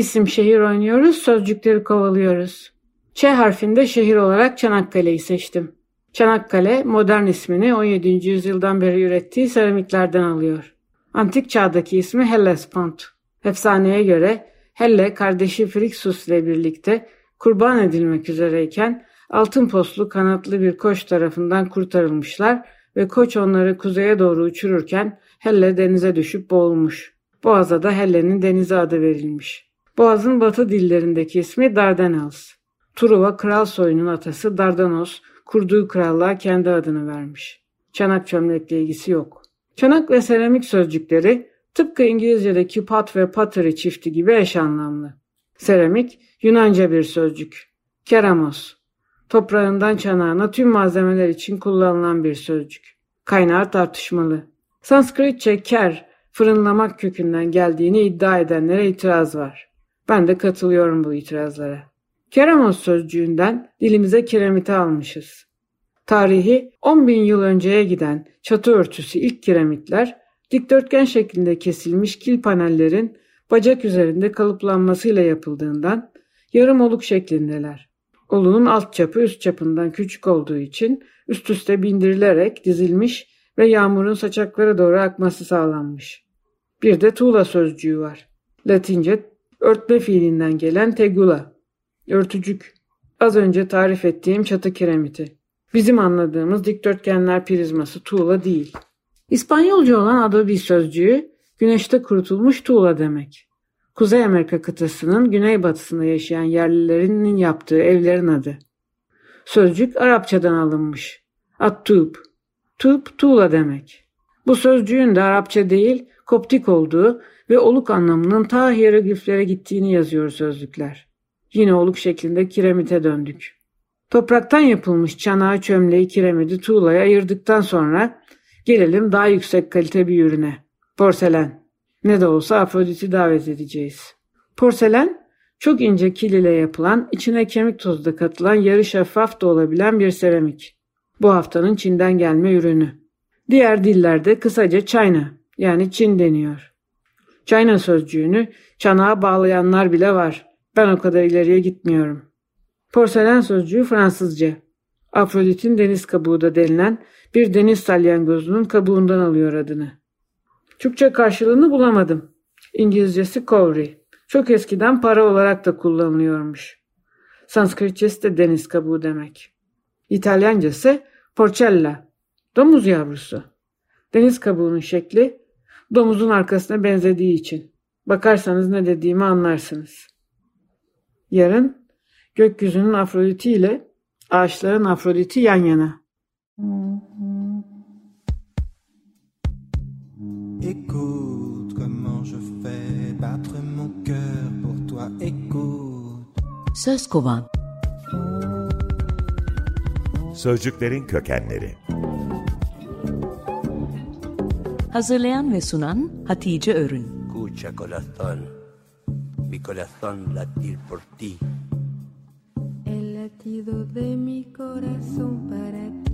İsim şehir oynuyoruz, sözcükleri kovalıyoruz. Ç harfinde şehir olarak Çanakkale'yi seçtim. Çanakkale modern ismini 17. yüzyıldan beri ürettiği seramiklerden alıyor. Antik çağdaki ismi Hellespont. Efsaneye göre Helle kardeşi Frixus ile birlikte kurban edilmek üzereyken altın poslu kanatlı bir koç tarafından kurtarılmışlar ve koç onları kuzeye doğru uçururken Helle denize düşüp boğulmuş. Boğaza da Helle'nin denizi adı verilmiş. Boğazın batı dillerindeki ismi Dardanelles. Truva kral soyunun atası Dardanos kurduğu krallığa kendi adını vermiş. Çanak çömlekle ilgisi yok. Çanak ve seramik sözcükleri tıpkı İngilizce'deki pot ve pottery çifti gibi eş anlamlı. Seramik Yunanca bir sözcük. Keramos. Toprağından çanağına tüm malzemeler için kullanılan bir sözcük. Kaynağı tartışmalı. Sanskritçe ker, fırınlamak kökünden geldiğini iddia edenlere itiraz var. Ben de katılıyorum bu itirazlara. Keramos sözcüğünden dilimize kiremiti almışız. Tarihi 10 bin yıl önceye giden çatı örtüsü ilk kiremitler dikdörtgen şeklinde kesilmiş kil panellerin bacak üzerinde kalıplanmasıyla yapıldığından yarım oluk şeklindeler. Olunun alt çapı üst çapından küçük olduğu için üst üste bindirilerek dizilmiş ve yağmurun saçaklara doğru akması sağlanmış. Bir de tuğla sözcüğü var. Latince örtme fiilinden gelen tegula, örtücük. Az önce tarif ettiğim çatı kiremiti. Bizim anladığımız dikdörtgenler prizması tuğla değil. İspanyolca olan adobe sözcüğü güneşte kurutulmuş tuğla demek. Kuzey Amerika kıtasının güneybatısında yaşayan yerlilerinin yaptığı evlerin adı. Sözcük Arapçadan alınmış. At-tub. Tub tuğla demek. Bu sözcüğün de Arapça değil Koptik olduğu ve oluk anlamının ta hierogliflere gittiğini yazıyor sözlükler. Yine oluk şeklinde kiremite döndük. Topraktan yapılmış çanağı, çömleği, kiremidi tuğlaya ayırdıktan sonra gelelim daha yüksek kalite bir ürüne. Porselen. Ne de olsa Afrodit'i davet edeceğiz. Porselen çok ince kil ile yapılan, içine kemik tozu da katılan yarı şeffaf da olabilen bir seramik. Bu haftanın Çin'den gelme ürünü. Diğer dillerde kısaca China yani Çin deniyor. China sözcüğünü çanağa bağlayanlar bile var. Ben o kadar ileriye gitmiyorum. Porselen sözcüğü Fransızca. Afrodit'in deniz kabuğu da denilen bir deniz salyangozunun kabuğundan alıyor adını. Türkçe karşılığını bulamadım. İngilizcesi cowrie. Çok eskiden para olarak da kullanılıyormuş. Sanskritçesi de deniz kabuğu demek. İtalyancası porcella. Domuz yavrusu. Deniz kabuğunun şekli domuzun arkasına benzediği için. Bakarsanız ne dediğimi anlarsınız. Yarın gökyüzünün Afroditi ile ağaçların Afroditi yan yana. Écoute comment je fais battre mon cœur pour toi. Écoute. Söz kovan. Sözcüklerin kökenleri. Hazırlayan ve sunan Hatice Örün. Escucha corazón, mi corazón latir por ti. El latido de mi corazón para ti.